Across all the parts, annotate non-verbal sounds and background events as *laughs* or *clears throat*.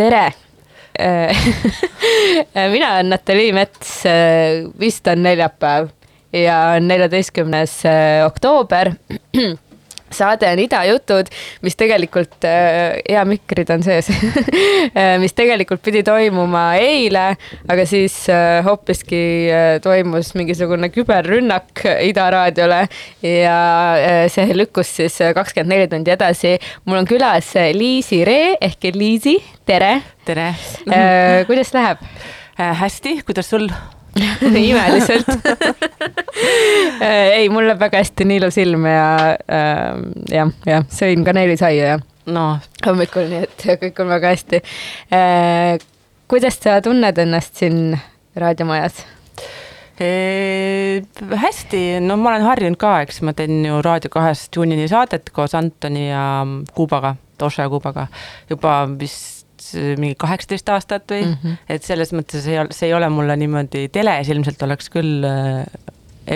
tere. *laughs* mina olen Natalii Mets, vist on neljapäev ja neljateistkümnes oktoober. *clears throat* saade on Ida jutud, mis tegelikult, hea mikrid on sees, *laughs* mis tegelikult pidi toimuma eile, aga siis äh, hoopiski äh, toimus mingisugune küberrünnak Ida raadiole ja äh, see lükkus siis kakskümmend neli tundi edasi. mul on külas Liisi Ree ehk Liisi, tere. tere. kuidas läheb? hästi, kuidas sul? *laughs* imeliselt. *laughs* Ei, mul läheb väga hästi, nii ilus ilm ja äh, jah, jah, sõin kaneelisaia ja noh, hommikul, nii et *laughs* kõik on väga hästi. Äh,. kuidas sa tunned ennast siin raadiomajas? hästi, no ma olen harjunud ka, eks ma teen ju Raadio kahes Tunini saadet koos Antoni ja Kuubaga, Toša ja Kuubaga. Juba vist mingi kaheksateist aastat või mm, -hmm. et selles mõttes ei ole, see ei ole mulle niimoodi, teles ilmselt oleks küll äh,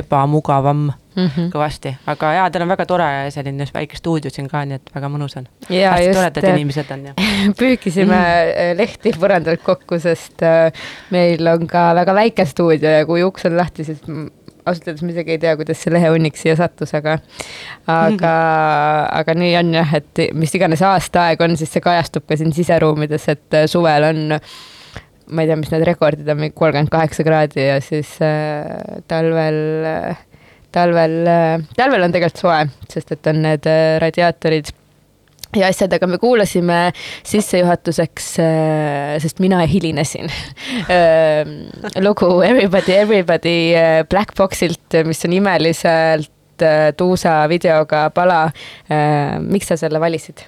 ebamugavam Mm -hmm. kõvasti, aga jaa, teil on väga tore selline väike stuudio siin ka, nii et väga mõnus on. hästi toredad inimesed on ja. *laughs* püügisime mm. lehti põrandalt kokku, sest äh, meil on ka väga väike stuudio ja kui uks on lahti, siis ausalt öeldes ma isegi ei tea, kuidas see lehehunnik siia sattus, aga aga, aga nii on jah, et mis iganes aastaaeg on, siis see kajastub ka siin siseruumides, et äh, suvel on ma ei tea, mis need rekordid on, mingi kolmkümmend kaheksa kraadi ja siis äh, talvel äh, talvel, talvel on tegelikult soe, sest et on need äh, radiaatorid ja asjad, aga me kuulasime sissejuhatuseks, sest mina hilinesin, *laughs* lugu Everybody, Everybody äh, Black Boxilt, mis on imeliselt äh, tuusa videoga pala. miks sa selle valisid?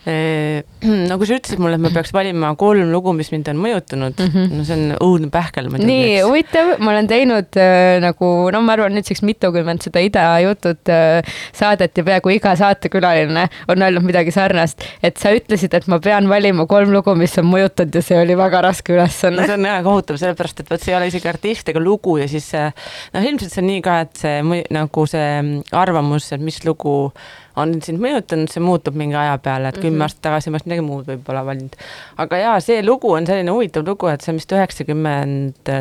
*clears throat* no kui sa ütlesid mulle, et ma peaks valima kolm lugu, mis mind on mõjutanud mm, -hmm. no see on õudne pähkel nii huvitav, ma olen teinud äh, nagu no ma arvan nüüdseks mitukümmend seda Ida jutut äh, saadet ja peaaegu iga saatekülaline on öelnud midagi sarnast, et sa ütlesid, et ma pean valima kolm lugu, mis on mõjutanud ja see oli väga raske no ülesanne. see on väga kohutav, sellepärast et vot see ei ole isegi artist ega lugu ja siis äh, noh, ilmselt see on nii ka, et see nagu see arvamus, et mis lugu on sind mõjutanud, see muutub mingi aja peale, et kümme mm -hmm. aastat tagasi ma oleks midagi muud võib-olla valinud. aga jaa, see lugu on selline huvitav lugu, et see on vist üheksakümmend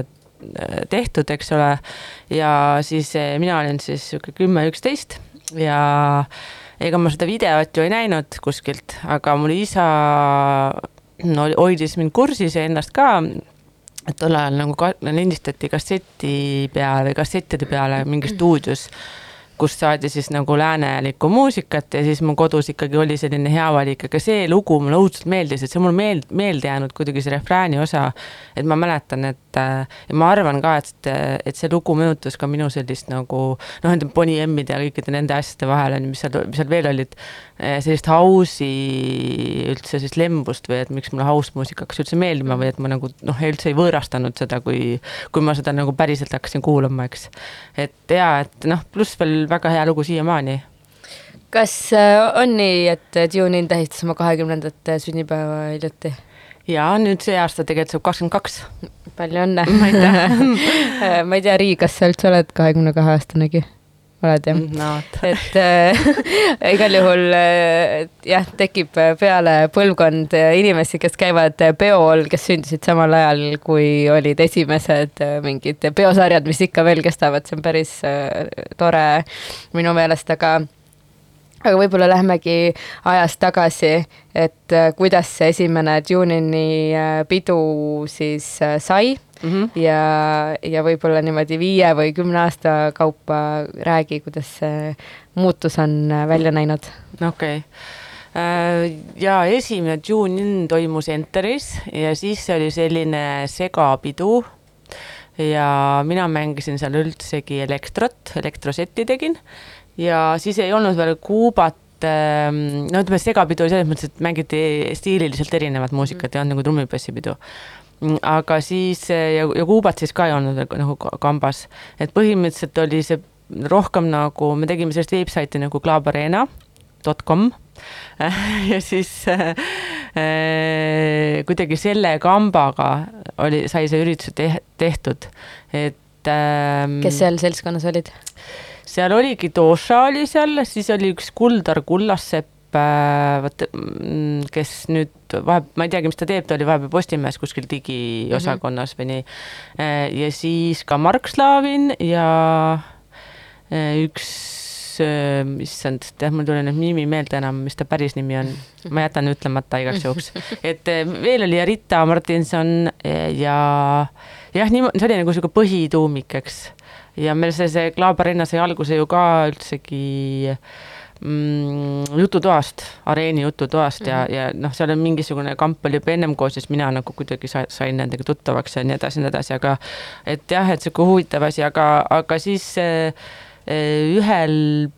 tehtud, eks ole, ja siis eh, mina olin siis niisugune kümme, üksteist ja ega ma seda videot ju ei näinud kuskilt, aga mul isa no, hoidis mind kursis ja ennast ka et tol ajal nagu lindistati kasseti peale, kassettide peale mingis stuudios, kus saadi siis nagu läänelikku muusikat ja siis mu kodus ikkagi oli selline hea valik, aga see lugu mulle õudselt meeldis, et see on mul meeld-, meelde jäänud kuidagi see refrääni osa. et ma mäletan, et äh, ja ma arvan ka, et, et see lugu mõjutas ka minu sellist nagu noh, nende Bonnie M-ide ja kõikide nende asjade vahel on ju, mis seal, mis seal veel olid, sellist house'i üldse siis lembust või et miks mulle house muusika hakkas üldse meeldima või et ma nagu noh, üldse ei võõrastanud seda, kui, kui ma seda nagu päriselt hakkasin kuulama, eks. et jaa, et noh, pluss veel väga hea lugu siiamaani. kas äh, on nii, et Dune'in tähistas oma kahekümnendat sünnipäeva hiljuti? ja nüüd see aasta tegelikult saab kakskümmend kaks. Palju õnne. *laughs* *laughs* Ma ei tea, Riik, kas sa üldse oled kahekümne kahe aastanegi? oled jah? no vot. et äh, *laughs* igal juhul äh, jah, tekib peale põlvkond inimesi, kes käivad peol, kes sündisid samal ajal, kui olid esimesed äh, mingid peosarjad, mis ikka veel kestavad, see on päris äh, tore minu meelest, aga aga võib-olla lähmegi ajas tagasi, et äh, kuidas see esimene Tunini äh, pidu siis äh, sai Mm -hmm. ja, ja võib-olla niimoodi viie või kümne aasta kaupa räägi, kuidas see muutus on välja näinud. okei okay.. ja esimene Tune-in toimus Enteris ja siis oli selline segapidu. ja mina mängisin seal üldsegi elektrot, elektrosetti tegin ja siis ei olnud veel Kuubat ähm, no ütleme, segapidu oli selles mõttes, et mängiti stiililiselt erinevat muusikat, ei olnud nagu trummipassipidu. aga siis ja, ja Kuubat siis ka ei olnud nagu ka- kambas, et põhimõtteliselt oli see rohkem nagu, me tegime sellist veebsaiti nagu clubarena.com *laughs* ja siis äh, kuidagi selle kambaga oli, sai see üritus te tehtud, et ähm, kes seal seltskonnas olid? Seal oligi Toša oli seal, siis oli üks Kuldar Kullassepp äh,, vot mm, kes nüüd vahepeal, ma ei teagi, mis ta teeb, ta oli vahepeal Postimehes kuskil digiosakonnas või nii. ja siis ka Mark Slavin ja äh, üks, issand, tead, mul ei tule nüüd nimi meelde enam, mis ta päris nimi on, ma jätan ütlemata igaks juhuks. et äh, veel oli Rita Martinson äh, ja jah, niimoodi, see oli nagu sihuke põhituumik, eks. Ja meil see, see Klaab Arena sai alguse ju ka üldsegi mm, jututoast, areeni jututoast mm -hmm. ja, ja noh, seal on mingisugune kamp oli juba ennem koos, siis mina nagu kuidagi sa, sain nendega tuttavaks ja nii edasi ja nii edasi, aga et jah, et sihuke huvitav asi, aga, aga siis äh, ühel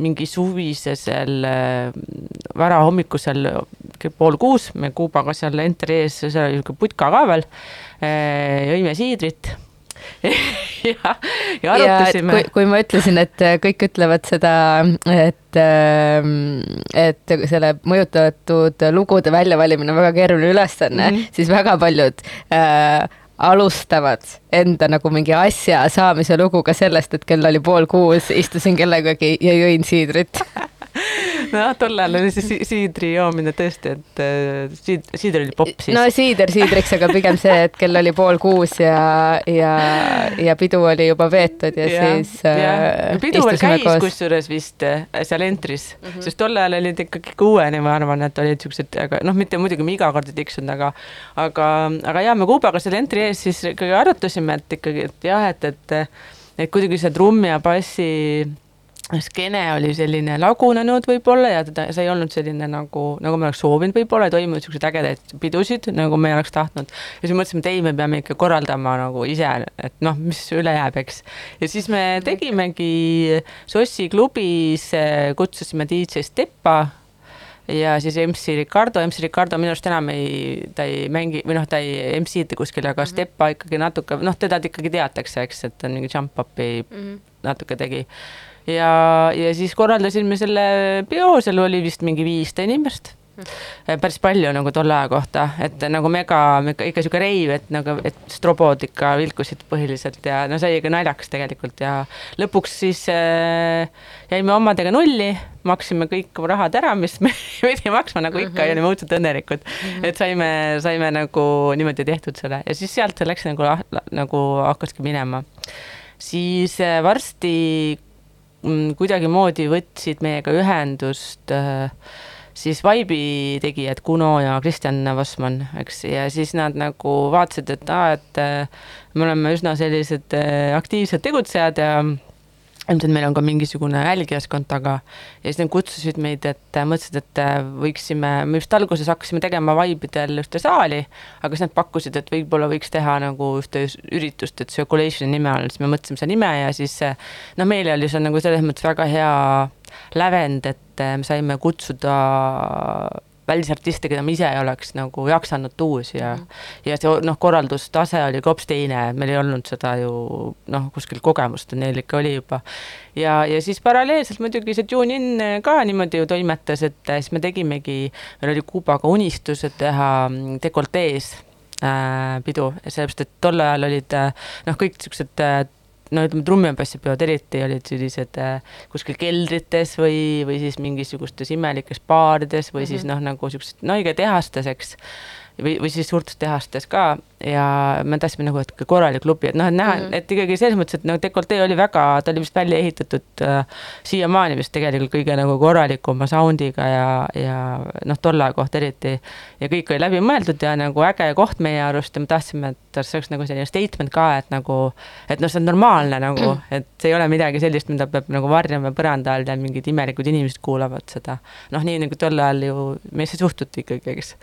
mingi suvisesel äh, varahommikusel pool kuus me Kuubaga seal Enteri ees, seal oli niisugune putka ka veel, jõime siidrit *laughs* ja, ja arutasime kui, kui ma ütlesin, et äh, kõik ütlevad seda, et, ähm, et selle mõjutatud lugude väljavalimine on väga keeruline ülesanne mm. -hmm. siis väga paljud äh, alustavad enda nagu mingi asja saamise luguga sellest, et kell oli pool kuus, istusin kellegagi ja jõin siidrit. *laughs* noh, tol ajal oli see si- siidri joomine tõesti, et äh, siid, siider oli popp siis no siider siidriks, aga pigem see, et kell oli pool kuus ja, ja, ja pidu oli juba veetud ja, ja siis ja. äh, pidu veel käis kusjuures vist äh, seal entris mm, -hmm. sest tol ajal olid ikkagi kuueni, ma arvan, et olid siuksed, aga noh, mitte muidugi me iga kord ei tiksunud, aga aga, aga ja me Kuubaga seal entri ees siis ikkagi arutasime, et ikkagi, et jah, et, et et kuidagi see trummi ja bassi skeene oli selline lagunenud võib-olla ja teda, see ei olnud selline nagu, nagu me oleks soovinud võib-olla, ei toimunud siukseid ägedaid pidusid, nagu me oleks tahtnud. ja siis mõtlesime, et ei, me peame ikka korraldama nagu ise, et noh, mis üle jääb, eks. ja siis me tegimegi Sossi klubis, kutsusime DJ Steppa ja siis MC Ricardo, MC Ricardo minu arust enam ei, ta ei mängi või noh, ta ei MC-ta kuskil, aga Steppa ikkagi natuke, noh, teda ikkagi teatakse, eks, et ta mingi jump-up'i natuke tegi. Ja, ja siis korraldasime selle peo, seal oli vist mingi viissada inimest päris palju nagu tolle aja kohta, et nagu mega, mega ikka sihuke reiv, et nagu, et strobod ikka vilkusid põhiliselt ja no oli ikka naljakas tegelikult ja lõpuks siis äh, jäime omadega nulli, maksime kõik rahad ära, mis me *laughs* pidi maksma nagu ikka ja olime õudselt õnnelikud mm. -hmm. et saime, saime nagu niimoodi tehtud selle ja siis sealt see läks nagu, nagu hakkaski minema. siis äh, varsti mm, kuidagimoodi võtsid meiega ühendust äh, siis Vibe'i tegijad Kuno ja Kristjan Vossmann, eks, ja siis nad nagu vaatasid, et aa, et äh, me oleme üsna sellised äh, aktiivsed tegutsejad ja ilmselt meil on ka mingisugune jälgijaskond taga ja siis nad kutsusid meid, et äh, mõtlesid, et äh, võiksime, me vist alguses hakkasime tegema Vibe'idel ühte saali, aga siis nad pakkusid, et võib-olla võiks teha nagu ühte üritust, et Circulationi nime all, siis me mõtlesime seda nime ja siis äh, noh, meile oli see nagu selles mõttes väga hea lävend, et me saime kutsuda välisartiste, keda me ise ei oleks nagu jaksanud tuua siia mm. ja see noh, korraldustase oli ka hoopis teine, meil ei olnud seda ju noh, kuskil kogemust, neil ikka oli juba. ja, ja siis paralleelselt muidugi see TuneIn ka niimoodi ju toimetas, et siis me tegimegi, meil oli Kuubaga unistus, et teha mm, dekoltees äh, pidu, sellepärast et tol ajal olid äh, noh, kõik siuksed äh, no ütleme, trummipassipeod eriti olid sellised äh, kuskil keldrites või, või siis mingisugustes imelikes baarides või mm -hmm. siis noh, nagu siuksed, no ikka tehastes, eks. või, või siis suurtes tehastes ka ja me tahtsime nagu, et korralik klubi, et noh, et näha mm, -hmm. et ikkagi selles mõttes, et no dekoltee oli väga, ta oli vist välja ehitatud äh, siiamaani vist tegelikult kõige nagu korralikuma sound'iga ja, ja noh, tolle aja kohta eriti. ja kõik oli läbimõeldud ja nagu äge koht meie arust ja me tahtsime, et see oleks nagu selline statement ka, et nagu, et noh, see on normaalne nagu, et see ei ole midagi sellist, mida peab nagu varjama põranda all ja mingid imelikud inimesed kuulavad seda. noh, nii nagu tol ajal ju meisse suhtuti ikkagi, eks.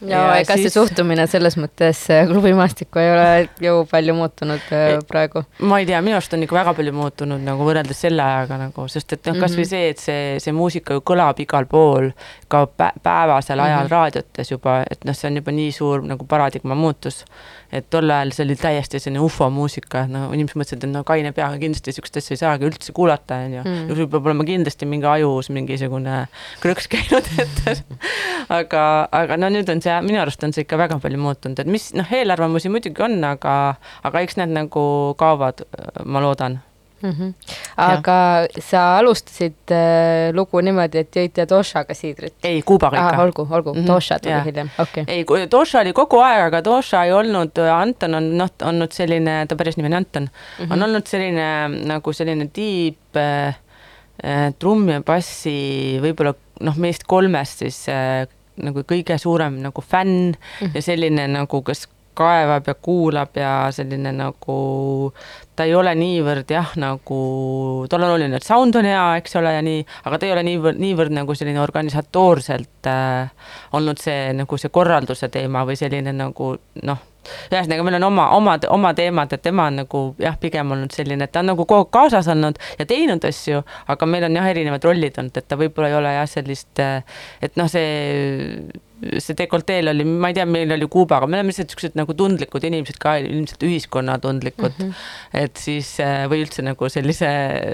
no ega siis... see suhtumine selles mõttes äh, klubimaastikku ei ole ju palju muutunud äh, praegu. ma ei tea, minu arust on ikka väga palju muutunud nagu võrreldes selle ajaga nagu, sest et noh, kasvõi Mhm. see, et see, see muusika ju kõlab igal pool, ka pä päevasel ajal Mhm. raadiotes juba, et noh, see on juba nii suur nagu paradigma muutus. Et tol ajal see oli täiesti selline ufomuusika, no inimesed mõtlesid, et no kaine peaga kindlasti sihukest asja ei saagi üldse kuulata, onju. Mm. sul peab olema kindlasti mingi ajus mingisugune krõks käinud ette *laughs* aga, aga no nüüd on see, minu arust on see ikka väga palju muutunud, et mis noh, eelarvamusi muidugi on, aga, aga eks need nagu kaovad, ma loodan. Mm -hmm. aga ja. sa alustasid äh, lugu niimoodi, et jõite Doshaga siidrit? ei, Kuubaga ikka. olgu, olgu mm, -hmm. Dosha tuli Jaa. hiljem, okei okay. ei, Dosha oli kogu aeg, aga Dosha ei olnud, Anton on noh, olnud selline, ta päris nimi on Anton mm. -hmm. on olnud selline nagu selline tiib äh, äh, trummi ja bassi võib-olla noh, meist kolmest siis äh, nagu kõige suurem nagu fänn mm. -hmm. ja selline nagu, kes kaevab ja kuulab ja selline nagu ta ei ole niivõrd jah, nagu tal on oluline, et sound on hea, eks ole, ja nii, aga ta ei ole niivõrd, niivõrd nagu selline organisatoorselt äh, olnud see nagu see korralduse teema või selline nagu noh, ühesõnaga, meil on oma, omad, oma teemad, et tema on nagu jah, pigem olnud selline, et ta on nagu kogu aeg kaasas olnud ja teinud asju, aga meil on jah, erinevad rollid olnud, et ta võib-olla ei ole jah, sellist, et noh, see see dekolteel oli, ma ei tea, meil oli Kuuba, aga me oleme lihtsalt siuksed nagu tundlikud inimesed ka, ilmselt ühiskonnatundlikud mm. -hmm. et siis või üldse nagu sellise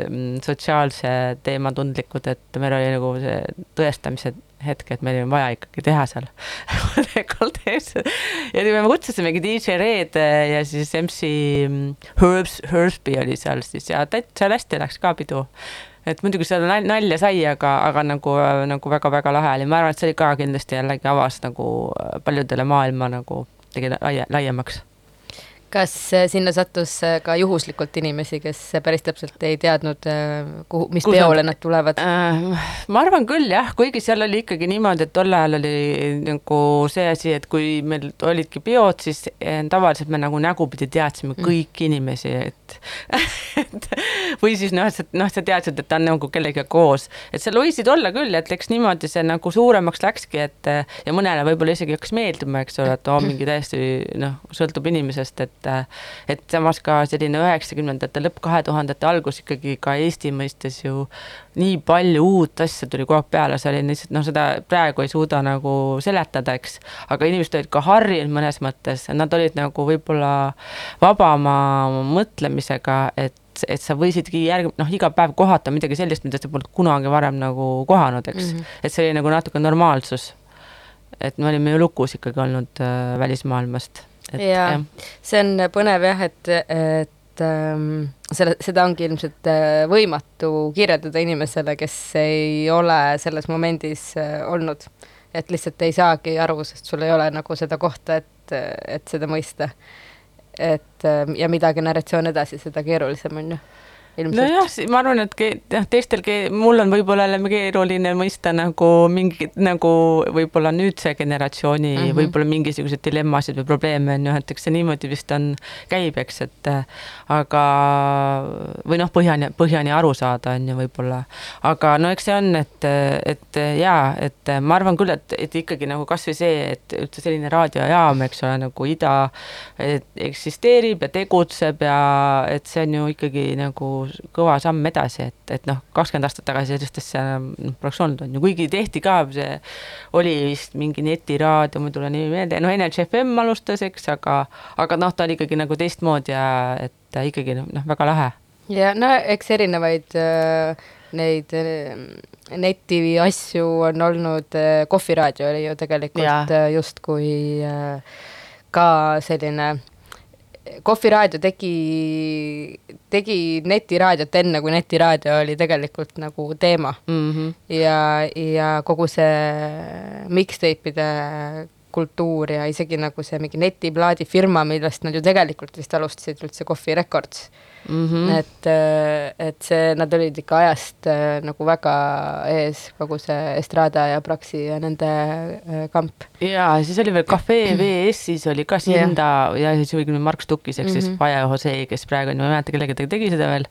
mm, sotsiaalse teema tundlikud, et meil oli nagu see tõestamise hetk, et meil oli vaja ikkagi teha seal *laughs* dekoltees. ja me kutsusimegi DJ Red ja siis MC Herbs, Herbsby oli seal siis ja täitsa hästi läks ka pidu et muidugi seal nalja sai, aga, aga nagu, nagu väga-väga lahe oli, ma arvan, et see oli ka kindlasti jällegi avas nagu paljudele maailma nagu tegi laia, laiemaks kas äh, sinna sattus äh, ka juhuslikult inimesi, kes päris täpselt ei teadnud, äh, kuhu, mis Kus peole nad, tulevad äh,? ma arvan küll jah, kuigi seal oli ikkagi niimoodi, et tol ajal oli nagu see asi, et kui meil olidki peod, siis tavaliselt me nagu nägupidi teadsime mm. kõiki inimesi, et *laughs* et või siis noh, et noh, sa teadsid, et ta on nagu kellegagi koos, et seal võisid olla küll, et eks niimoodi see nagu suuremaks läkski, et ja mõnele võib-olla isegi hakkas meeldima, eks ole, et oo oh, mingi täiesti noh, sõltub inimesest, et et samas ka selline üheksakümnendate lõpp, kahe tuhandete algus ikkagi ka Eesti mõistes ju nii palju uut asja tuli kogu aeg peale, see oli lihtsalt noh, seda praegu ei suuda nagu seletada, eks, aga inimesed olid ka harjunud mõnes mõttes, nad olid nagu võib-olla vabama mõtlemisega, et et sa võisidki järg-, noh, iga päev kohata midagi sellist, mida sa polnud kunagi varem nagu kohanud, eks mm. -hmm. et see oli nagu natuke normaalsus. et me olime ju lukus ikkagi olnud äh, välismaailmast ja see on põnev jah, et, et ähm, selle, seda ongi ilmselt äh, võimatu kirjeldada inimesele, kes ei ole selles momendis äh, olnud. et lihtsalt ei saagi aru, sest sul ei ole nagu seda kohta, et, et seda mõista. et äh, ja mida generatsioon edasi, seda keerulisem on ju nojah, ma arvan, et jah, teistel, mul on võib-olla jälle keeruline mõista nagu mingit nagu võib-olla nüüdse generatsiooni mm -hmm. võib-olla mingisuguseid dilemmasid või probleeme on ju, et eks see niimoodi vist on, käib, eks, et aga või noh, põhjani, põhjani aru saada on ju võib-olla, aga no eks see on, et, et jaa, et ma arvan küll, et, et ikkagi nagu kasvõi see, et üldse selline raadiojaam, eks ole, nagu Ida eksisteerib ja tegutseb ja et see on ju ikkagi nagu kõva samm edasi, et, et noh, kakskümmend aastat tagasi sellist asja noh, poleks olnud, on ju, kuigi tehti ka, see oli vist mingi netiraadio, mul ei tule nimi meelde, no Energy FM alustas, eks, aga, aga noh, ta oli ikkagi nagu teistmoodi ja et ikkagi noh, väga lahe. ja no eks erinevaid äh, neid äh, neti asju on olnud äh,, kohviraadio oli ju tegelikult äh, justkui äh, ka selline kohviraadio tegi, tegi netiraadiot enne, kui netiraadio oli tegelikult nagu teema mm. -hmm. ja, ja kogu see mixtape'ide kultuur ja isegi nagu see mingi netiplaadifirma, millest nad ju tegelikult vist alustasid üldse Coffee Records mm. -hmm. et, et see, nad olid ikka ajast äh, nagu väga ees, kogu see Estrada ja Praxi ja nende äh, kamp. ja siis oli veel Cafe VS-is oli ka Sinda ja, ja siis oli Mark Stukkis ehk mm -hmm. siis Vaja Jose, kes praegu on, ma ei mäleta, kellega ta tegi seda veel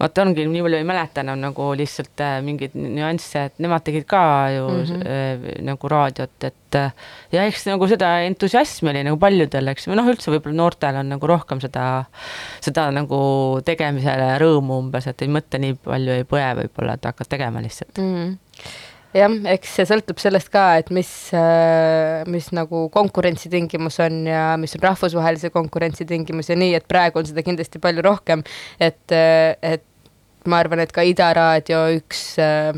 vaata ongi, nii palju ei mäleta enam nagu lihtsalt äh, mingeid nüansse, et nemad tegid ka ju mm -hmm. äh, nagu raadiot, et äh, ja eks nagu seda entusiasmi oli nagu paljudel, eks või noh, üldse võib-olla noortel on nagu rohkem seda, seda nagu tegemisele rõõmu umbes, et ei mõtle nii palju, ei põe võib-olla, et hakkad tegema lihtsalt mm. -hmm jah, eks see sõltub sellest ka, et mis, äh, mis nagu konkurentsitingimus on ja mis on rahvusvahelise konkurentsi tingimus ja nii, et praegu on seda kindlasti palju rohkem, et, et ma arvan, et ka Ida raadio üks, äh,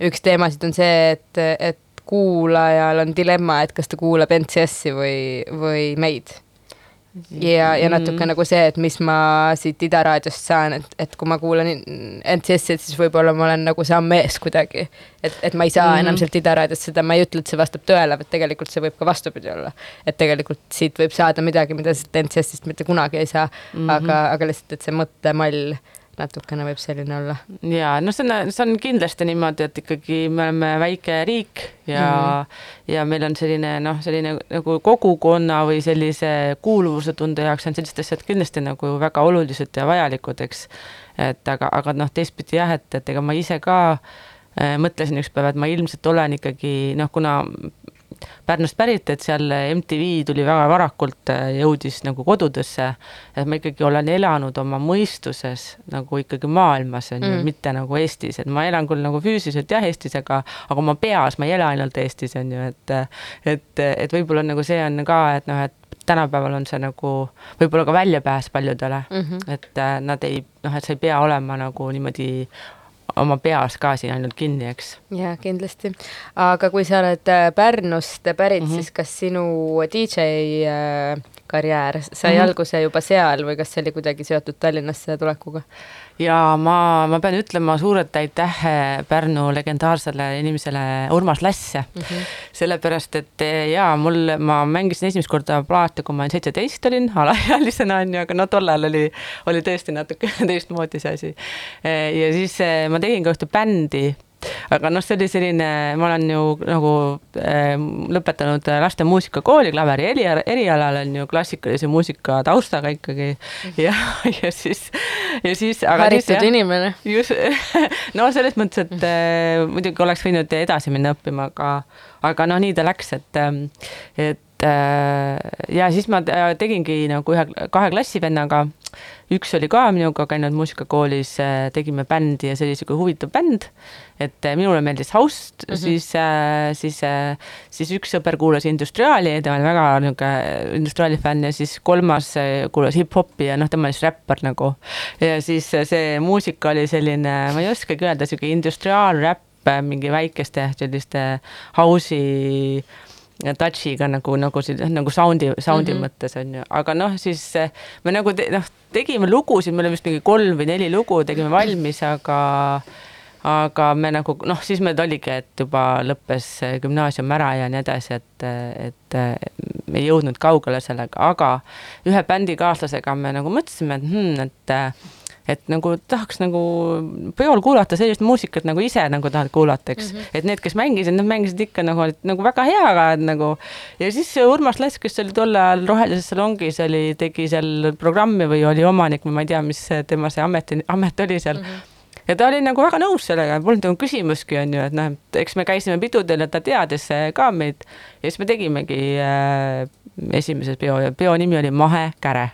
üks teemasid on see, et, et kuulajal on dilemma, et kas ta kuulab NCS-i või, või meid. ja, ja natuke mm. nagu see, et mis ma siit Ida raadiost saan, et, et kui ma kuulan NCS-i, et siis võib-olla ma olen nagu samm ees kuidagi. et, et ma ei saa mm. enam sealt Ida raadiost seda, ma ei ütle, et see vastab tõele, vaid tegelikult see võib ka vastupidi olla. et tegelikult siit võib saada midagi, mida siit NCS-ist mitte kunagi ei saa mm, -hmm. aga, aga lihtsalt, et see mõttemall natukene võib selline olla ja no see on, see on kindlasti niimoodi, et ikkagi me oleme väike riik ja mm, -hmm. ja meil on selline noh, selline nagu kogukonna või sellise kuuluvuse-tunde jaoks on sellised asjad kindlasti nagu väga olulised ja vajalikud, eks. et aga, aga noh, teistpidi jah, et, et ega ma ise ka äh, mõtlesin ükspäev, et ma ilmselt olen ikkagi noh, kuna Pärnust pärit, et seal MTV tuli väga varakult, äh, jõudis nagu kodudesse. et ma ikkagi olen elanud oma mõistuses nagu ikkagi maailmas, on ju Mm., mitte nagu Eestis, et ma elan küll nagu füüsiliselt jah Eestis, aga, aga oma peas ma ei ela ainult Eestis, on ju, et, et, et võib-olla nagu see on ka, et noh, et tänapäeval on see nagu võib-olla ka väljapääs paljudele mm. -hmm. et äh, nad ei, noh, et sa ei pea olema nagu niimoodi oma peas ka siin ainult kinni, eks. jaa, kindlasti. aga kui sa oled äh, Pärnust pärit mm. -hmm. siis kas sinu DJ äh, karjäär sai mm. -hmm. alguse juba seal või kas see oli kuidagi seotud Tallinnasse tulekuga? ja ma, ma pean ütlema suurelt aitäh Pärnu legendaarsele inimesele Urmas Lasse mm. -hmm. sellepärast et eh, jaa, mul, ma mängisin esimest korda plaate, kui ma seitseteist olin, *laughs* alaealisena on ju, aga no tollal oli, oli tõesti natuke *laughs* teistmoodi see asi. ja siis eh, ma tegin ka ühte bändi, aga noh, see oli selline, ma olen ju nagu eh, lõpetanud laste muusikakooli klaveri eriala, erialal on ju klassikalise muusika taustaga ikkagi ja, ja siis, ja siis. haritud inimene. just, *laughs* no selles mõttes, et äh, muidugi oleks võinud edasi minna õppima, aga, aga noh, nii ta läks, et, ähm, et äh, ja siis ma te- tegingi nagu ühe, kahe klassivennaga. üks oli ka minuga käinud muusikakoolis, tegime bändi ja see oli sihuke huvitav bänd. et äh, minule meeldis house mm. -hmm. siis äh,, siis äh,, siis üks sõber kuulas industriaali, ta oli väga niisugune industriaali fänn ja siis kolmas äh, kuulas hip-hopi ja noh, tema oli siis räppar nagu. ja siis äh, see muusika oli selline, ma ei oskagi öelda, sihuke industriaalräpp, mingi väikeste selliste house'i touch'iga nagu, nagu siin nagu sound'i, sound'i mm. -hmm. mõttes on ju, aga noh, siis eh, me nagu te, noh, tegime lugusid, me olime vist mingi kolm või neli lugu tegime valmis, aga aga me nagu noh, siis meil oligi, et juba lõppes eh, gümnaasium ära ja nii edasi, et, et eh, me ei jõudnud kaugele sellega, aga ühe bändikaaslasega me nagu mõtlesime, et hmm, et et nagu tahaks nagu peol kuulata sellist muusikat, nagu ise nagu tahad kuulata, eks mm. -hmm. et need, kes mängisid, nad mängisid ikka nagu nagu väga hea, aga nagu. ja siis Urmas Lass, kes oli tol ajal Rohelises salongis, oli, tegi seal programmi või oli omanik või ma ei tea, mis tema see amet, amet oli seal mm. -hmm ja ta oli nagu väga nõus sellega, polnud nagu küsimuski, on ju, et noh, et eks me käisime pidudel ja ta teadis ka meid. ja siis me tegimegi äh, esimese peo ja peo nimi oli Mahe Käre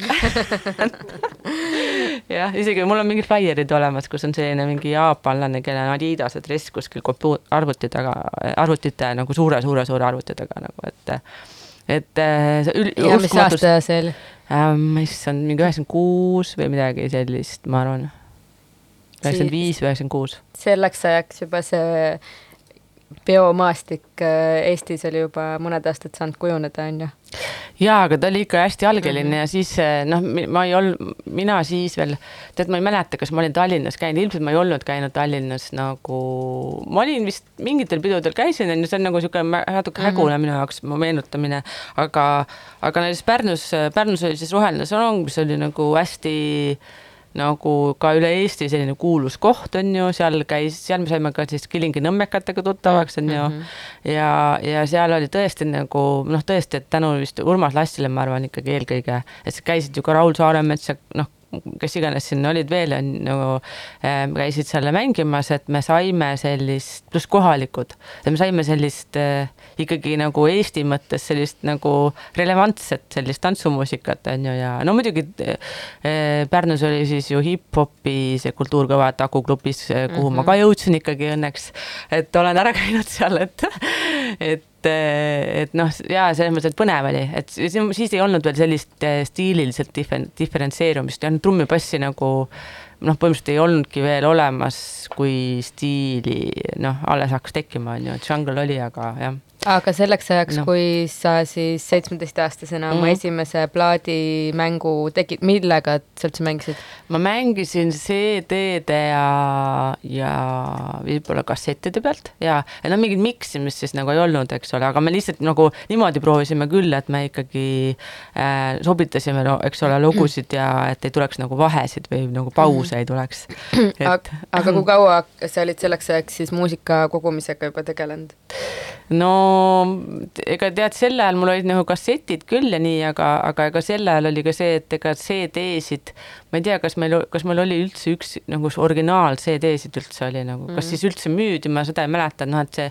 *laughs* *laughs* jah, isegi mul on mingid flaierid olemas, kus on selline mingi jaapanlane, kellel on Adidase dress kuskil kompu-, arvuti taga, arvutite nagu suure-suure-suure arvuti taga nagu, et et äh, see ül- ja mis aasta see oli? ähm, issand, mingi üheksakümmend kuus või midagi sellist, ma arvan. üheksakümmend viis üheksakümmend kuus. selleks ajaks juba see peomaastik äh, Eestis oli juba mõned aastad saanud kujuneda, on ju. jaa, aga ta oli ikka hästi algeline mm -hmm. ja siis eh, noh, ma ei olnud, mina siis veel, tead, ma ei mäleta, kas ma olin Tallinnas käinud, ilmselt ma ei olnud käinud Tallinnas nagu, ma olin vist mingitel pidudel käisin, on ju, see on nagu niisugune natuke Mhm. hägune minu jaoks mu meenutamine, aga, aga näiteks Pärnus, Pärnus oli siis Roheline salong, mis oli nagu hästi nagu ka üle Eesti selline kuulus koht on ju, seal käis, seal me saime ka siis Kilingi nõmmekatega tuttavaks on ju mm. -hmm. ja, ja seal oli tõesti nagu noh, tõesti, et tänu vist Urmas Lassile, ma arvan ikkagi eelkõige, et käisid ju ka Raul Saaremets ja noh, kes iganes siin olid veel, on nagu äh, käisid seal mängimas, et me saime sellist, pluss kohalikud, et me saime sellist äh, ikkagi nagu Eesti mõttes sellist nagu relevantset sellist tantsumuusikat on ju ja no muidugi äh, Pärnus oli siis ju hip-hopi see kultuurkõva Taku klubis, kuhu mm -hmm. ma ka jõudsin ikkagi õnneks, et olen ära käinud seal, et *laughs* et et noh, ja selles mõttes, et põnev oli, et siis, ei olnud veel sellist eh, stiililiselt difer-, diferentseerumist ja trummipassi nagu noh, põhimõtteliselt ei olnudki veel olemas, kui stiili noh, alles hakkas tekkima, on ju, et žanr oli, aga jah aga selleks ajaks no., kui sa siis seitsmeteistaastasena mm. oma Mhm. esimese plaadimängu tegid, millega sa üldse mängisid? ma mängisin CD-de ja, ja võib-olla kassettide pealt ja, ja no mingit miksimist siis nagu ei olnud, eks ole, aga me lihtsalt nagu niimoodi proovisime küll, et me ikkagi äh, sobitasime, eks ole, lugusid ja et ei tuleks nagu vahesid või nagu pause ei tuleks. et aga kui kaua sa olid selleks ajaks siis muusika kogumisega juba tegelenud? no ega tead, sel ajal mul olid nagu kassetid küll ja nii, aga, aga ega sel ajal oli ka see, et ega CD-sid, ma ei tea, kas meil, kas meil oli üldse üks nagu originaal CD-sid üldse oli nagu, kas siis üldse müüdi, ma seda ei mäleta, noh et see,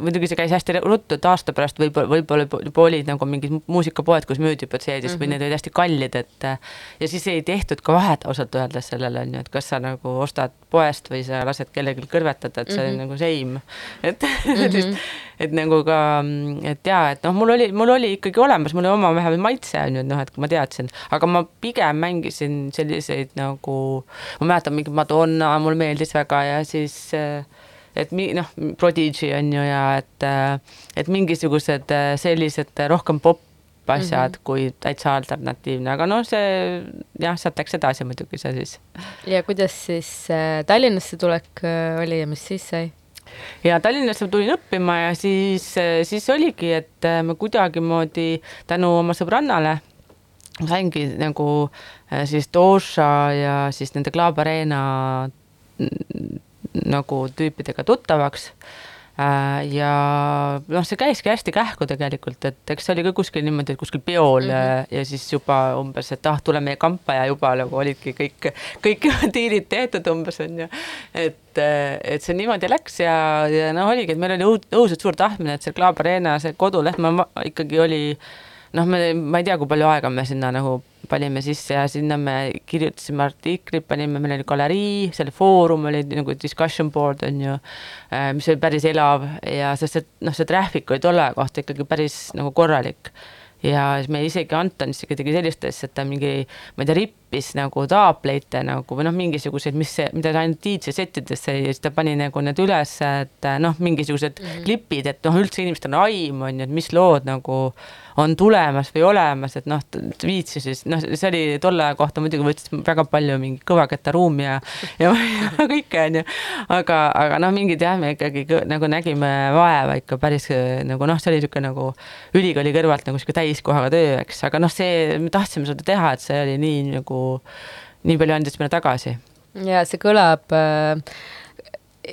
muidugi see käis hästi ruttu, et aasta pärast võib-olla, võib-olla juba olid nagu mingid muusikapoed, kus müüdi juba CD-sid või need olid hästi kallid, et ja siis ei tehtud ka vahet ausalt öeldes sellele on ju, et kas sa nagu ostad poest või sa lased kellelgi kõrvetada, et see oli nagu same, et *laughs* sellist et nagu ka, et jaa, et noh, mul oli, mul oli ikkagi olemas, mul oli oma vähemalt maitse on ju, et noh, et kui ma teadsin, aga ma pigem mängisin selliseid nagu, ma mäletan mingi Madonna mulle meeldis väga ja siis äh, et mi-, noh, Prodigy on ju ja et, et mingisugused äh, sellised rohkem popp asjad mm -hmm. kui täitsa alternatiivne, aga noh, see jah, sealt läks edasi muidugi see siis ja kuidas siis äh, Tallinnasse tulek äh, oli ja mis siis sai? Ja Tallinnasse ma tulin õppima ja siis, siis oligi, et äh, ma kuidagimoodi tänu oma sõbrannale saingi nagu äh, siis Doša ja siis nende Club Arena nagu tüüpidega tuttavaks ja noh, see käiski hästi kähku tegelikult, et eks see oli ka kuskil niimoodi, et kuskil peol mm -hmm. ja siis juba umbes, et ah, tule meie kampa ja juba nagu olidki kõik, kõik *laughs* diilid tehtud umbes on ju. et, et see niimoodi läks ja, ja noh, oligi, et meil oli õud- õudselt suur tahtmine, et see Club Arena, see koduleht, ma ma- ikkagi oli noh, me, ma ei tea, kui palju aega me sinna nagu panime sisse ja sinna me kirjutasime artiklit, panime, meil oli galerii, seal foorum oli nagu discussion board on ju, mis oli päris elav ja sest et noh, see traffic oli tolle kohta ikkagi päris nagu korralik ja siis me isegi Anton isegi tegi sellist asja, et ta mingi, ma ei tea, rippis nagu taapleite nagu või noh, mingisuguseid, mis mida ta ainult DJ settides sai ja siis ta pani nagu need üles, et noh, mingisugused mm -hmm. klipid, et noh, üldse inimestel on aimu on ju, et mis lood nagu on tulemas või olemas, et noh, viitsi siis, noh, see oli tolle aja kohta muidugi võttis väga palju mingi kõvakettaruumi ja, ja, ja kõike on ju, aga, aga noh, mingid jah, me ikkagi nagu nägime vaeva ikka päris nagu noh, see oli niisugune nagu ülikooli kõrvalt nagu niisugune täiskohaga töö, eks, aga noh, see, me tahtsime seda teha, et see oli nii nagu, nii palju andis meile tagasi. Ja see kõlab äh,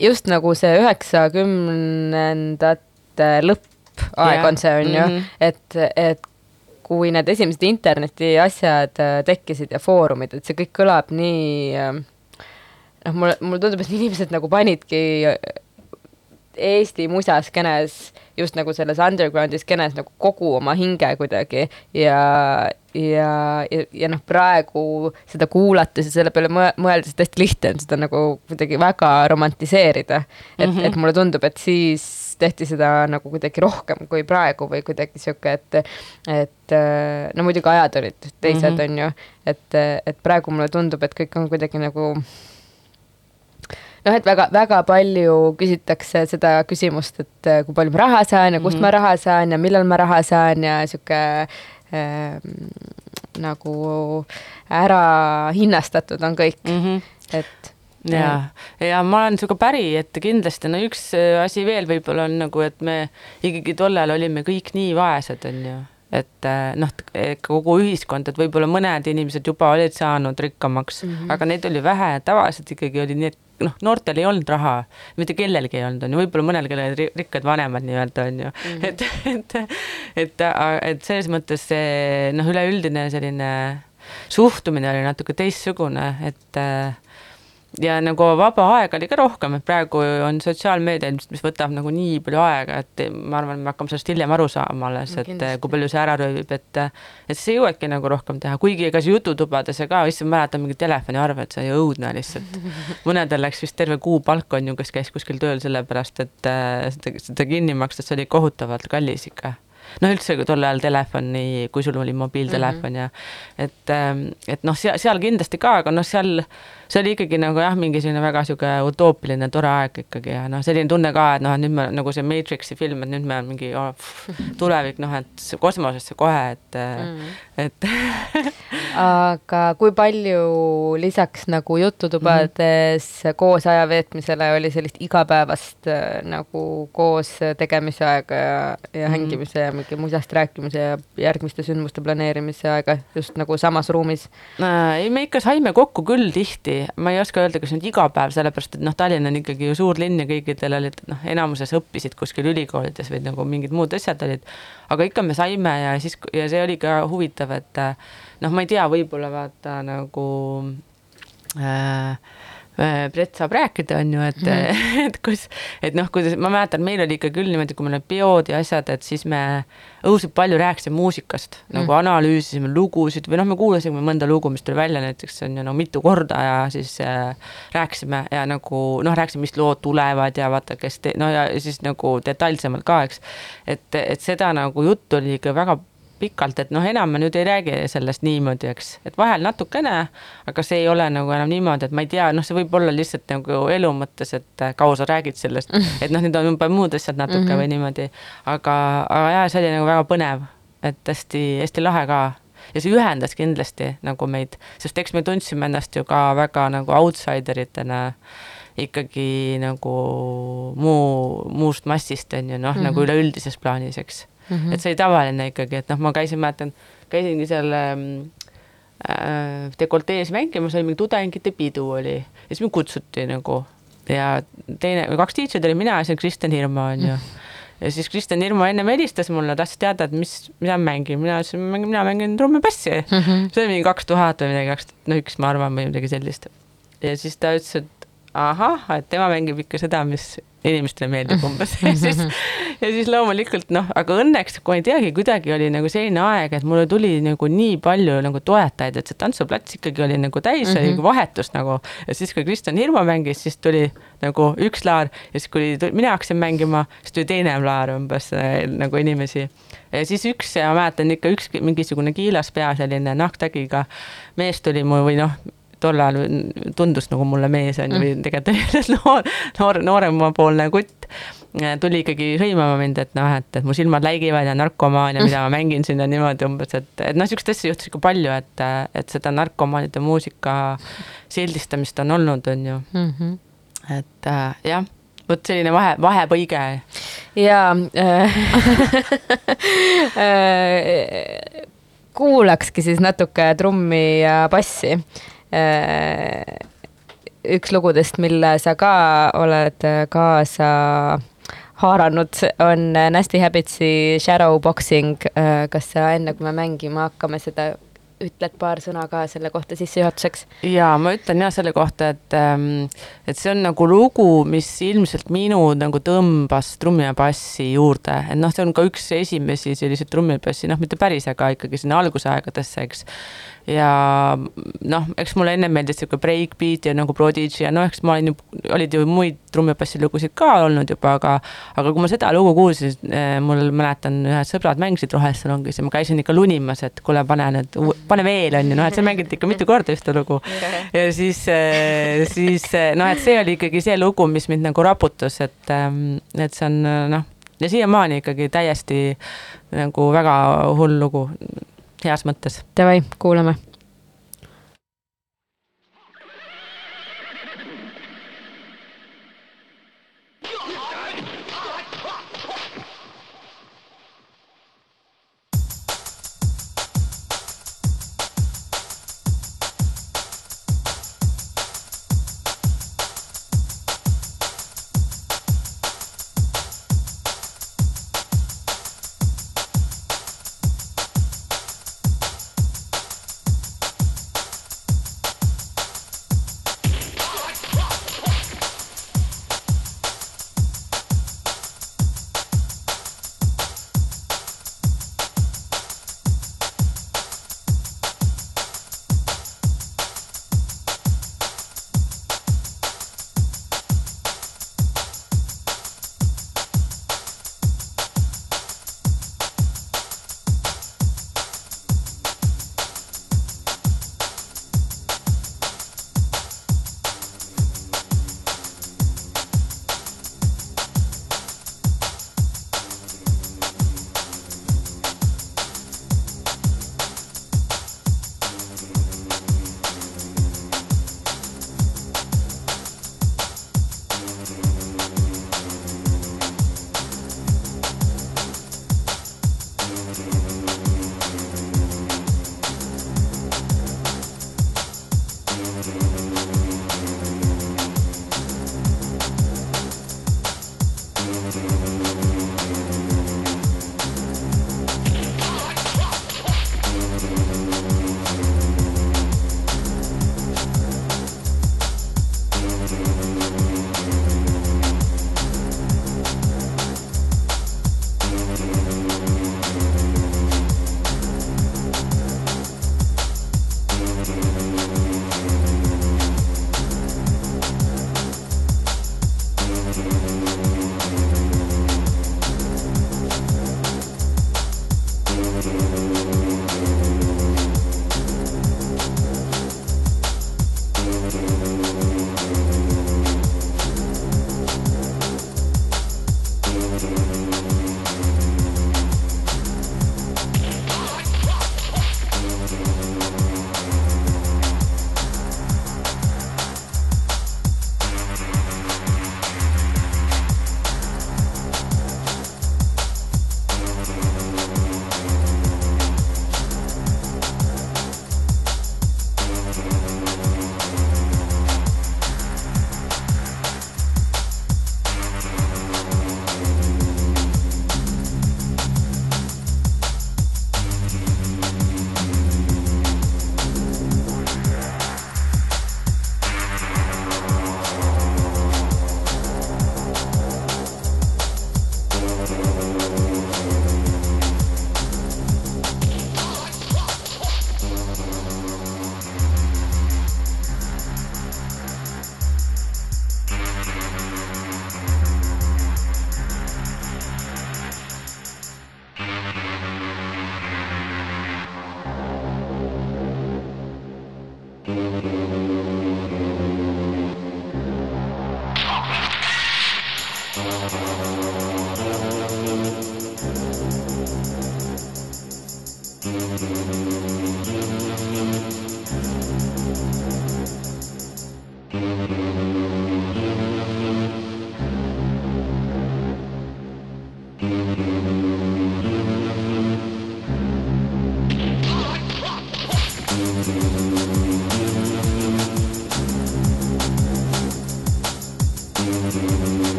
just nagu see üheksakümnendate lõppaeg Jah, on see, on ju mhm., et, et kui need esimesed interneti asjad äh, tekkisid ja foorumid, et see kõik kõlab nii äh, noh, mulle, mulle tundub, et *laughs* inimesed nagu panidki äh, Eesti musaskeenes just nagu selles underground'i skeenes nagu kogu oma hinge kuidagi ja, ja, ja, ja noh, praegu seda kuulates ja selle peale mõe- mõeldes hästi lihtne on seda nagu kuidagi väga romantiseerida. et mm. -hmm. et mulle tundub, et siis tehti seda nagu kuidagi rohkem kui praegu või kuidagi sihuke, et, et äh, no muidugi ajad olid teised mm, Mhm. -hmm. on ju, et, et praegu mulle tundub, et kõik on kuidagi nagu noh, et väga-väga palju küsitakse seda küsimust, et äh, kui palju ma raha saan ja kust mm -hmm. ma raha saan ja millal ma raha saan ja sihuke äh, nagu ära hinnastatud on kõik mm. -hmm. et ja, ja ma olen sinuga päri, et kindlasti no üks äh, asi veel võib-olla on nagu, et me ikkagi tollal olime kõik nii vaesed, on ju. Et äh, noh, kogu ühiskond, et võib-olla mõned inimesed juba olid saanud rikkamaks mm, -hmm. aga neid oli vähe, tavaliselt ikkagi oli nii, et noh, noortel ei olnud raha, mitte kellelgi ei olnud, on ju, võib-olla mõnel, kellel olid ri- rikkad vanemad nii-öelda on ju. Mm, -hmm. et, et, et, et selles mõttes see noh, üleüldine selline suhtumine oli natuke teistsugune, et äh, ja nagu vaba aega oli ka rohkem, et praegu on sotsiaalmeedia ilmselt, mis võtab nagu nii palju aega, et ma arvan, me hakkame sellest hiljem aru saama alles, No et kui palju see ära röövib, et et siis ei jõuagi nagu rohkem teha, kuigi ega see jututubades ka, issand, mäletan mingit telefoniarvet, see oli õudne lihtsalt. *laughs* mõnedel läks vist terve kuupalk on ju, kes käis kuskil tööl sellepärast, et äh, seda, seda kinni maksta, see oli kohutavalt kallis ikka noh, üldse tol ajal telefoni, kui sul oli mobiiltelefon mm -hmm. ja et, et noh, seal, seal kindlasti ka, aga noh, seal see oli ikkagi nagu jah, mingi selline väga sihuke utoopiline tore aeg ikkagi ja noh, selline tunne ka, et noh, et nüüd me nagu see Matrixi film, et nüüd me mingi oh, pff, tulevik noh, et kosmosesse kohe, et mm., et *laughs* aga kui palju lisaks nagu jututubades mm -hmm. koos aja veetmisele oli sellist igapäevast äh, nagu koos tegemise aega ja, ja mm -hmm. hängimise ja mingi musast rääkimise ja järgmiste sündmuste planeerimise aega just nagu samas ruumis äh,? ei, me ikka saime kokku küll tihti, ma ei oska öelda, kas nüüd iga päev, sellepärast et noh, Tallinn on ikkagi ju suur linn ja kõikidel olid noh, enamuses õppisid kuskil ülikoolides või nagu mingid muud asjad olid, aga ikka me saime ja siis, ja see oli ka huvitav, et noh, ma ei tea, võib-olla vaata nagu äh, Brett saab rääkida, on ju, et mm, -hmm. *laughs* et kus, et noh, kuidas ma mäletan, meil oli ikka küll niimoodi, kui meil olid peod ja asjad, et siis me õudselt palju rääkisime muusikast mm, -hmm. nagu analüüsisime lugusid või noh, me kuulasime mõnda lugu, mis tuli välja näiteks on ju no mitu korda ja siis äh, rääkisime ja nagu noh, rääkisime, mis lood tulevad ja vaata, kes te, no ja siis nagu detailsemalt ka, eks. et, et seda nagu juttu oli ikka väga pikalt, et noh, enam me nüüd ei räägi sellest niimoodi, eks, et vahel natukene, aga see ei ole nagu enam niimoodi, et ma ei tea, noh, see võib olla lihtsalt nagu elu mõttes, et äh, kaua sa räägid sellest, et noh, need on juba muud asjad natuke mm -hmm. või niimoodi. aga, aga jaa, see oli nagu väga põnev, et hästi-hästi lahe ka ja see ühendas kindlasti nagu meid, sest eks me tundsime ennast ju ka väga nagu outsider itena ikkagi nagu muu, muust massist on ju noh mm -hmm., nagu üleüldises plaanis, eks mm. -hmm. et see oli tavaline ikkagi, et noh, ma käisin, mäletan, käisingi seal ähm, äh, dekoltees mängimas, oli mingi tudengite pidu oli ja siis mind kutsuti nagu ja teine, kaks tiitrit oli mina ja siis Kristjan Hirmu on ju ja siis Kristjan Hirmu ennem helistas mulle, tahtis teada, et mis, mida ma mängin, mina ütlesin, mina mängin trummipassi mm. -hmm. see oli mingi kaks tuhat või midagi, kaks tuhat no üks, ma arvan, või midagi sellist. ja siis ta ütles, et ahah, et tema mängib ikka seda, mis inimestele meeldib umbes ja siis, ja siis loomulikult noh, aga õnneks, kui ei teagi, kuidagi oli nagu selline aeg, et mulle tuli nagu nii palju nagu toetajaid, et see tantsuplats ikkagi oli nagu täis mm, -hmm. oli nagu vahetus nagu. ja siis, kui Kristjan Hirmu mängis, siis tuli nagu üks laar ja siis, kui mina hakkasin mängima, siis tuli teine laar umbes äh, nagu inimesi. ja siis üks, ma mäletan ikka üks mingisugune kiilas pea, selline nahktagiga mees tuli mu või noh tol ajal tundus nagu mulle mees on ju mm., või tegelikult noor, noor, nooremapoolne kutt tuli ikkagi hõimama mind, et noh, et, et mu silmad läigivad ja narkomaan ja mida ma mängin siin ja niimoodi umbes, et, et noh, niisuguseid asju juhtus ikka palju, et, et seda narkomaanide muusika sildistamist on olnud, on ju mm. -hmm. et äh, jah, vot selline vahe, vahepõige. jaa äh, *laughs* kuulakski siis natuke trummi ja bassi Äh, üks lugudest, mille sa ka oled kaasa haaranud, on Nasty Habitsi Shadowboxing. Äh, kas sa enne, kui me mängima hakkame, seda ütled paar sõna ka selle kohta sissejuhatuseks? ja ma ütlen ja selle kohta, et, ähm, et see on nagu lugu, mis ilmselt minu nagu tõmbas trummi ja bassi juurde, et noh, see on ka üks esimesi selliseid trummi ja bassi, noh, mitte päris, aga ikkagi sinna algusaegadesse, eks ja noh, eks mulle enne meeldis sihuke breakbeat ja nagu Prodigy ja noh, eks ma olin ju, olid ju muid trummipassilugusid ka olnud juba, aga aga kui ma seda lugu kuulsin, eh, mul mäletan, ühed sõbrad mängisid Roheses salongis ja ma käisin ikka lunimas, et kuule, pane nüüd, pane veel, on ju, noh, et see mängiti ikka mitu korda ühte lugu. ja siis, eh, siis eh, noh, et see oli ikkagi see lugu, mis mind nagu raputas, et, et see on noh, ja siiamaani ikkagi täiesti nagu väga hull lugu heas mõttes. Davai, kuulame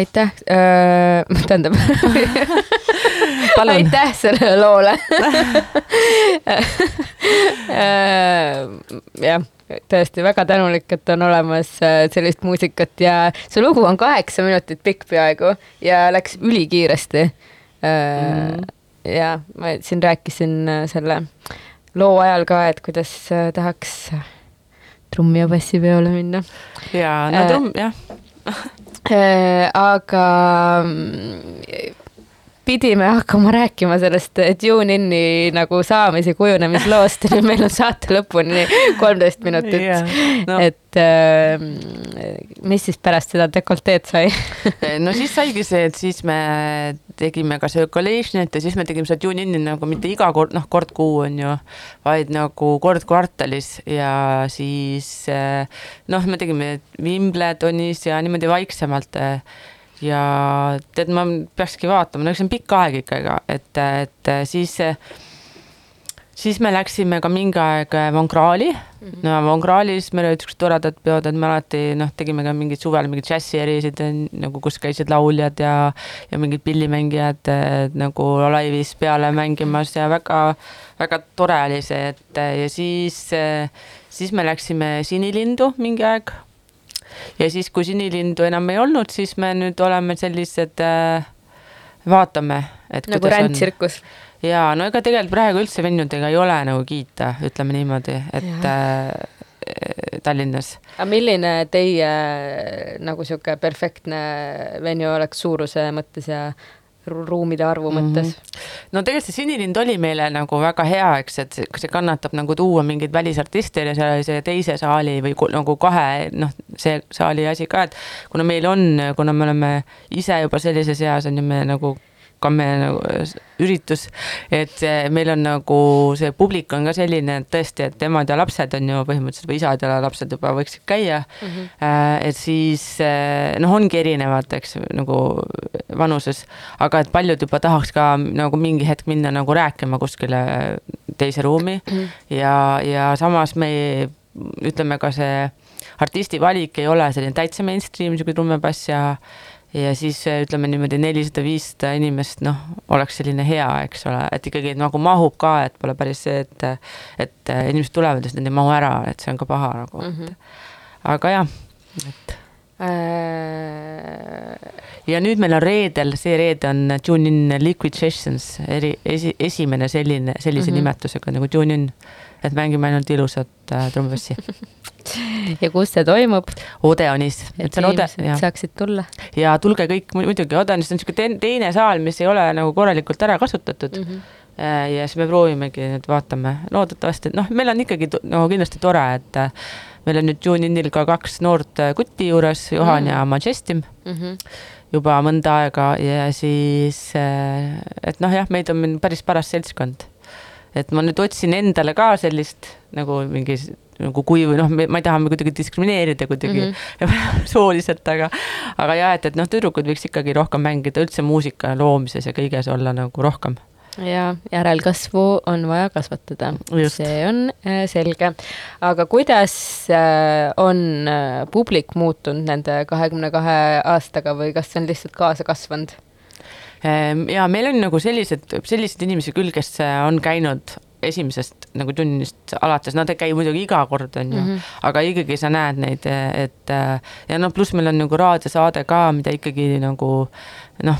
aitäh, *laughs* tähendab *laughs* Palun. aitäh sellele loole. *laughs* jah, tõesti väga tänulik, et on olemas äh, sellist muusikat ja see lugu on kaheksa minutit pikk peaaegu ja läks ülikiiresti. Mhm. ja ma siin rääkisin äh, selle loo ajal ka, et kuidas äh, tahaks trummi ja bassi peole minna ja no Äh, trumm, jah, Äh, aga mm, pidime hakkama rääkima sellest TuneIn'i nagu saamise kujunemisloost nüüd meil on saate lõpuni kolmteist minutit Jaa, no. et äh, mis siis pärast seda dekolteed sai? *laughs* no siis saigi see, et siis me tegime ka Circulationit ja siis me tegime seda TuneIn'i nagu mitte iga kord, noh, kord kuu on ju, vaid nagu kord kvartalis ja siis eh, noh, me tegime Wimbledonis ja niimoodi vaiksemalt eh, ja tead, ma peakski vaatama, no eks see on pikk aeg ikkagi, et, et siis siis me läksime ka mingi aeg Mongraali mm, -hmm. no Mongraalis meil olid siuksed toredad peod, et me alati noh, tegime ka mingeid suvel mingeid džässierisid nagu, kus käisid lauljad ja, ja mingid pillimängijad nagu laivis peale mängimas ja väga, väga tore oli see, et ja siis, siis me läksime Sinilindu mingi aeg. Ja siis, kui Sinilindu enam ei olnud, siis me nüüd oleme sellised äh, vaatame, et nagu rändtsirkus. ja no ega tegelikult praegu üldse venjudega ei ole nagu kiita, ütleme niimoodi, et äh, Tallinnas. aga milline teie nagu sihuke perfektne venue oleks suuruse mõttes ja ruumide arvu mõttes? no tegelikult see Sinilind oli meile nagu väga hea, eks, et see, see kannatab nagu tuua mingeid välisartiste ja seal oli see teise saali või nagu kahe noh, see saali asi ka, et kuna meil on, kuna me oleme ise juba sellises eas on ju, me nagu ka me nagu üritus, et see- meil on nagu see publik on ka selline, et tõesti, et emad ja lapsed on ju põhimõtteliselt või isad ja lapsed juba võiksid käia mm. -hmm. et siis eh, noh, ongi erinevad, eks nagu vanuses, aga et paljud juba tahaks ka nagu mingi hetk minna nagu rääkima kuskile teise ruumi mm -hmm. ja, ja samas me ütleme ka see artisti valik ei ole selline täitsa mainstream, niisugune trummebass ja ja siis eh, ütleme niimoodi nelisada, viissada inimest, noh, oleks selline hea, eks ole, et ikkagi nagu mahub ka, et pole päris see, et et eh, inimesed tulevad ja siis nad ei mahu ära, et see on ka paha nagu mm, -hmm. aga jah, et Äh, ja nüüd meil on reedel, see reede on Tune In Liquid Sessions, eri, esi, esimene selline, sellise mm Mhm. -hmm. nimetusega nagu Tune In. Et mängime ainult ilusat äh, trummipassi. *laughs* ja kus see toimub, Odeonis, et et Ode-, inimesed jah, saaksid tulla ja tulge kõik mu- muidugi, Odeonis on niisugune teine saal, mis ei ole nagu korralikult ära kasutatud mm. mm. -hmm. -hmm. ja siis me proovimegi nüüd vaatame, loodetavasti, et noh, meil on ikkagi nagu kindlasti tore, et äh, meil on nüüd Tune Inil ka kaks noort äh, kutti juures, Juhan Mm. mm. ja Majestim Mm -hmm. juba mõnda aega ja siis, et noh, jah, meid on päris paras seltskond. Et ma nüüd otsin endale ka sellist nagu mingi nagu kui või noh, ma ei taha kuidagi diskrimineerida kuidagi mm -hmm. *laughs* sooliselt, aga aga jah, et, et noh, tüdrukud võiks ikkagi rohkem mängida üldse muusika loomimises ja kõiges olla nagu rohkem. ja järelkasvu on vaja kasvatada, see on äh, selge. aga kuidas äh, on äh, publik muutunud nende kahekümne kahe aastaga või kas see on lihtsalt kaasa kasvanud? Ehm, ja meil on nagu sellised, selliseid inimesi küll, kes äh, on käinud esimesest nagu tunnist alates, nad ei käi muidugi iga kord, on ju mm. -hmm. aga ikkagi sa näed neid, et äh, ja noh, pluss meil on nagu raadiosaade ka, mida ikkagi nagu noh,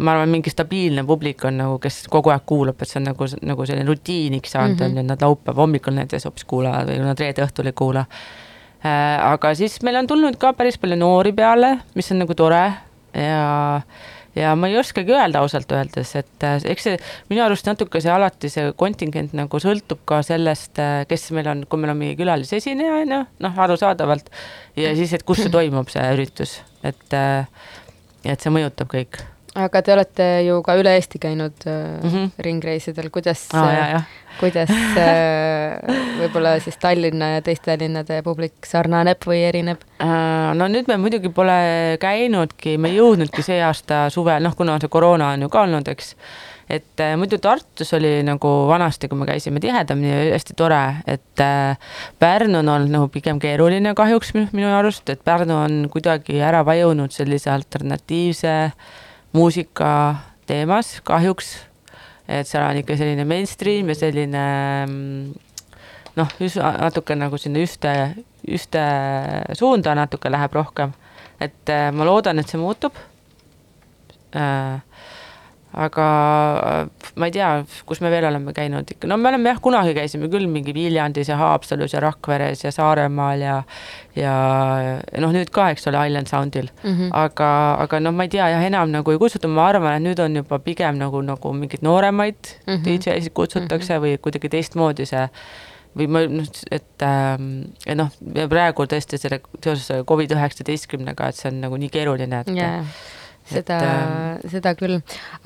ma arvan, mingi stabiilne publik on nagu, kes kogu aeg kuulab, et see on nagu, nagu selline rutiiniks saanud Mhm. on ju, nad laupäeva hommikul näiteks hoopis kuulavad või nad reede õhtul ei kuula. aga siis meil on tulnud ka päris palju noori peale, mis on nagu tore ja ja ma ei oskagi öelda ausalt öeldes, et äh, eks see minu arust natuke see alati see kontingent nagu sõltub ka sellest, kes meil on, kui meil on mingi külalisesineja on ju, noh arusaadavalt ja siis, et kus see toimub, see üritus, et äh, et see mõjutab kõik. Aga te olete ju ka üle Eesti käinud äh, mm. -hmm. ringreisidel, kuidas jah. kuidas äh, *laughs* võib-olla siis Tallinna ja teiste linnade publik sarnaneb või erineb? Äh, no nüüd me muidugi pole käinudki, me ei jõudnudki see aasta suvel, noh, kuna see koroona on ju ka olnud, eks. et äh, muidu Tartus oli nagu vanasti, kui me käisime tihedamini, hästi tore, et äh, Pärnu on olnud nagu pigem keeruline kahjuks minu, minu arust, et Pärnu on kuidagi ära vajunud sellise alternatiivse muusika teemas kahjuks. et seal on ikka selline mainstream ja selline mm, noh, natuke nagu sinna ühte, ühte suunda natuke läheb rohkem. et äh, ma loodan, et see muutub äh, aga äh, ma ei tea, kus me veel oleme käinud ikka, no me oleme jah, kunagi käisime küll mingi Viljandis ja Haapsalus ja Rakveres ja Saaremaal ja ja noh, nüüd ka, eks ole, Island Soundil mm. -hmm. aga, aga noh, ma ei tea jah, enam nagu ei kutsuta, ma arvan, et nüüd on juba pigem nagu, nagu mingeid nooremaid mm. -hmm. DJ-sid kutsutakse mm -hmm. või kuidagi teistmoodi see või ma noh, et et noh, praegu tõesti selle seoses Covid üheksateistkümnega, et see on nagu nii keeruline, et jaa, seda et,, seda küll.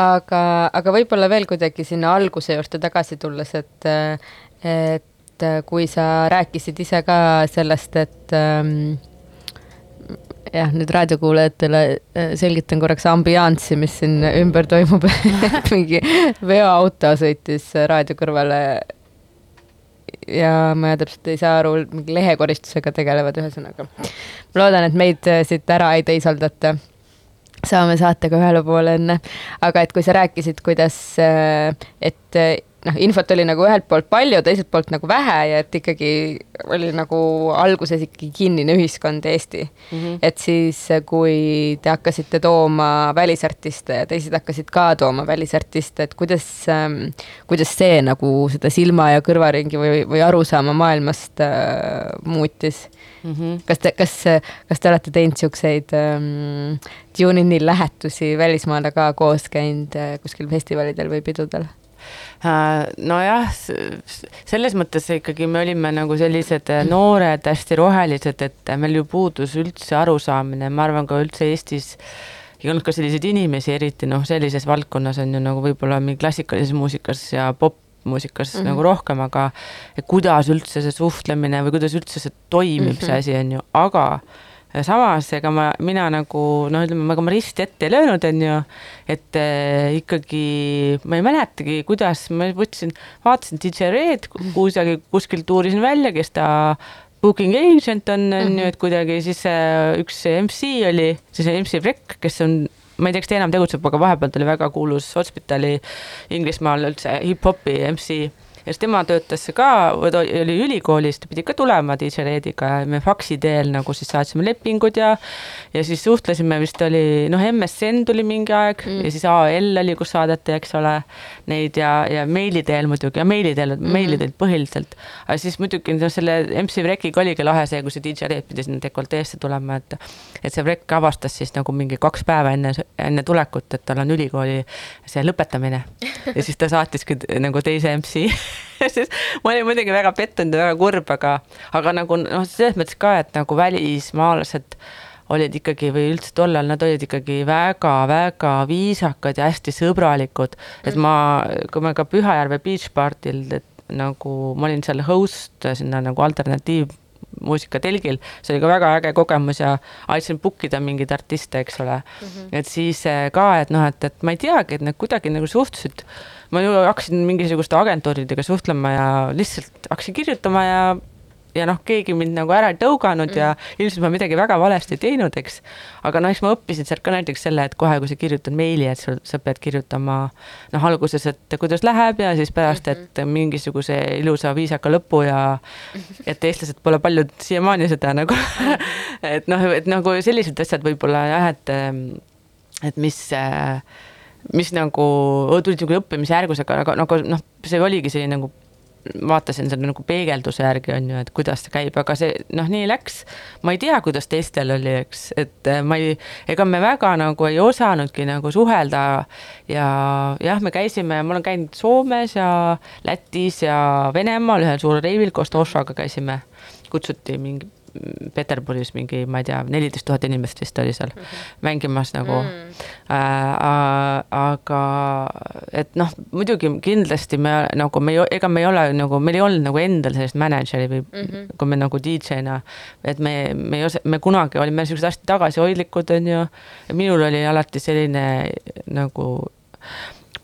aga, aga võib-olla veel kuidagi sinna alguse juurde tagasi tulles, et et kui sa rääkisid ise ka sellest, et ähm, jah, nüüd raadiokuulajatele äh, selgitan korraks ambianssi, mis siin ümber toimub *laughs* mingi veoauto sõitis raadio kõrvale ja ma täpselt ei saa aru, mingi lehekoristusega tegelevad, ühesõnaga. ma loodan, et meid siit ära ei teisaldata. Saame saatega ühele poole enne, aga et kui sa rääkisid, kuidas, et äh, noh, infot oli nagu ühelt poolt palju, teiselt poolt nagu vähe ja et ikkagi oli nagu alguses ikkagi kinnine ühiskond Eesti mm. -hmm. et siis, kui te hakkasite tooma välisartiste ja teised hakkasid ka tooma välisartiste, et kuidas ähm,, kuidas see nagu seda silma ja kõrvaringi või, või arusaama maailmast äh, muutis mm? -hmm. kas te, kas, kas te olete teinud siukseid ähm, TuneIn'i lähetusi välismaale ka koos käinud äh, kuskil festivalidel või pidudel? Nojah, selles mõttes ikkagi me olime nagu sellised noored, hästi rohelised, et meil ju puudus üldse arusaamine, ma arvan ka üldse Eestis ei olnud ka selliseid inimesi, eriti noh, sellises valdkonnas on ju nagu võib-olla mingi klassikalises muusikas ja popmuusikas mm -hmm. nagu rohkem, aga kuidas üldse see suhtlemine või kuidas üldse see toimib mm, -hmm. see asi on ju, aga samas ega ma, mina nagu noh, ütleme, ega ma risti ette ei löönud, on ju, et äh, ikkagi ma ei mäletagi, kuidas ma võtsin, vaatasin DJ Red kusagil kuskil tuurisin välja, kes ta booking agent on, on ju, et kuidagi siis äh, üks MC oli, siis MC Breck, kes on ma ei tea, kas ta enam tegutseb, aga vahepeal ta oli väga kuulus Hospitali Inglismaal üldse hip-hopi MC ja siis tema töötas ka, oli ülikoolis, ta pidi ka tulema DJ Rediga ja me faksi teel nagu siis saatsime lepingud ja ja siis suhtlesime, vist oli noh, MSN tuli mingi aeg mm. ja siis AL oli, kus saadeti, eks ole, neid ja, ja meili teel muidugi ja meili teel mm, meili teel põhiliselt. aga siis muidugi no selle MC Vrekiga oligi lahe see, kui see DJ Red pidi sinna dekolteesse tulema, et et see Vrek avastas siis nagu mingi kaks päeva enne, enne tulekut, et tal on ülikooli see lõpetamine ja siis ta saatiski nagu teise MC *laughs* siis ma olin muidugi väga pettunud ja väga kurb, aga, aga nagu noh, selles mõttes ka, et nagu välismaalased olid ikkagi või üldse tollal nad olid ikkagi väga-väga viisakad ja hästi sõbralikud, et ma, kui ma ka Pühajärve Beach Party'l, et nagu ma olin seal host sinna nagu alternatiiv muusikatelgil, see oli ka väga äge kogemus ja aitasin book ida mingeid artiste, eks ole mm. -hmm. et siis ka, et noh, et, et ma ei teagi, et nad kuidagi nagu suhtusid, ma ju hakkasin mingisuguste agentuuridega suhtlema ja lihtsalt hakkasin kirjutama ja ja noh, keegi mind nagu ära ei tõuganud mm. ja ilmselt ma midagi väga valesti teinud, eks. aga noh, eks ma õppisin sealt ka näiteks selle, et kohe, kui sa kirjutad meili, et sul, sa pead kirjutama noh, alguses, et kuidas läheb ja siis pärast, et mingisuguse ilusa viisaka lõpu ja et eestlased pole paljud siiamaani seda nagu *laughs* et noh, et nagu sellised asjad võib-olla jah, et et mis mis nagu tulid nagu õppimise järgus, aga nagu, noh, see oligi selline nagu vaatasin selle nagu peegelduse järgi on ju, et kuidas see käib, aga see noh, nii läks. ma ei tea, kuidas teistel oli, eks, et ma ei, ega me väga nagu ei osanudki nagu suhelda ja jah, me käisime, ma olen käinud Soomes ja Lätis ja Venemaal ühel suurel reivil koos Tošaga käisime, kutsuti mingi Peterburis mingi, ma ei tea, neliteist tuhat inimest vist oli seal mängimas nagu Mm. äh,. aga et noh, muidugi kindlasti me nagu me, ega me ei ole nagu, meil ei olnud nagu endal sellist mänedžeri või mm -hmm. kui me nagu DJ-na, et me, me ei osa, me kunagi olime siuksed hästi tagasihoidlikud, onju. minul oli alati selline nagu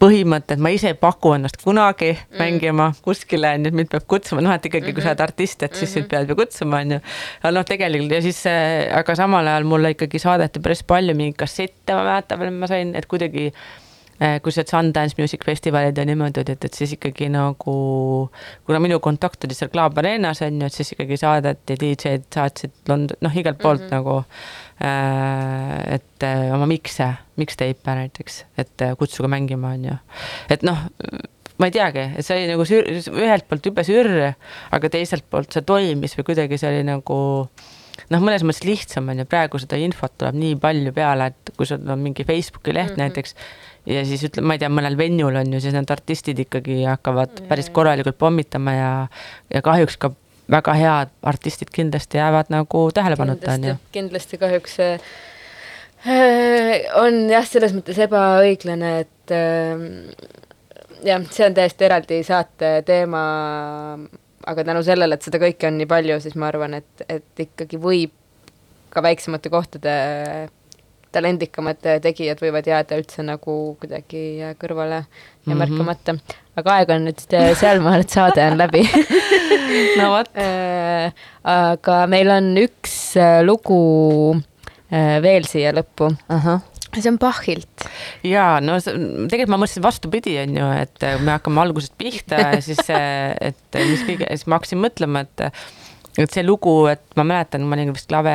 põhimõte, et ma ise ei paku ennast kunagi mm. mängima kuskile, onju, et mind peab kutsuma, noh, et ikkagi, kui sa oled artist, et siis sind peab ju kutsuma, onju. aga noh, tegelikult ja siis, aga samal ajal mulle ikkagi saadeti päris palju mingeid kassette, ma mäletan veel, ma sain, et kuidagi eh, kui see Sundance Music Festivalid ja niimoodi, et, et siis ikkagi nagu, kuna minu kontakt oli seal Club Arenas on ju, et siis ikkagi saadeti, DJ-d saatsid London, noh, igalt poolt mm -hmm. nagu et äh, oma mikse, mixtape'e näiteks, et äh, kutsuge mängima, on ju. et noh, ma ei teagi, et see oli nagu sür-, ühelt poolt jube sürr, aga teiselt poolt see toimis või kuidagi see oli nagu noh, mõnes mõttes lihtsam on ju, praegu seda infot tuleb nii palju peale, et kui sul on mingi Facebooki leht mm -hmm. näiteks ja siis ütleme, ma ei tea, mõnel venjul on ju, siis need artistid ikkagi hakkavad päris korralikult pommitama ja, ja kahjuks ka väga head artistid kindlasti jäävad nagu tähelepanuta, on ju. kindlasti kahjuks äh, on jah, selles mõttes ebaõiglane, et äh, jah, see on täiesti eraldi saate teema, aga tänu sellele, et seda kõike on nii palju, siis ma arvan, et, et ikkagi võib ka väiksemate kohtade talendikamad tegijad võivad jääda üldse nagu kuidagi kõrvale ja Mhm. märkamata. Aga aeg on nüüd sealmaal, et saade on läbi *laughs* no vot, Äh, aga meil on üks äh, lugu äh, veel siia lõppu. see on Bachilt. ja no tegelikult ma mõtlesin vastupidi, on ju, et äh, me hakkame algusest pihta ja siis, et mis kõige, siis ma hakkasin mõtlema, et et see lugu, et ma mäletan, ma olin vist klave,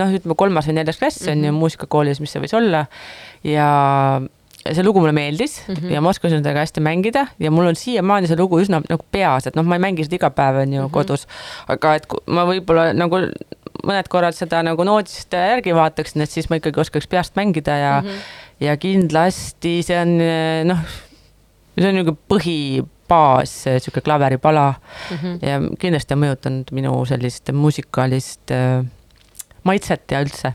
noh, ütleme kolmas või neljas klass on ju muusikakoolis, mis see võis olla ja see lugu mulle meeldis mm -hmm. ja ma oskasin seda ka hästi mängida ja mul on siiamaani see lugu üsna nagu peas, et noh, ma ei mängi seda iga päev on ju mm -hmm. kodus, aga et ma võib-olla nagu mõned korrad seda nagu noodist järgi vaataksin, et siis ma ikkagi oskaks peast mängida ja mm, -hmm. ja kindlasti see on noh, see on niisugune põhibaas, niisugune klaveripala mm -hmm. ja kindlasti on mõjutanud minu sellist muusikalist äh, maitset ja üldse,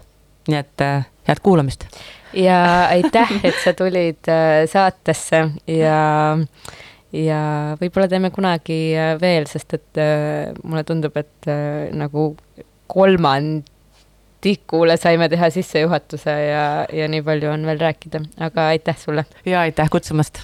nii et äh, head kuulamist. Ja aitäh, et sa tulid äh, saatesse ja, ja võib-olla teeme kunagi äh, veel, sest et äh, mulle tundub, et nagu kolmandikule saime teha sissejuhatuse ja, ja nii palju on veel rääkida, aga aitäh sulle. ja aitäh kutsumast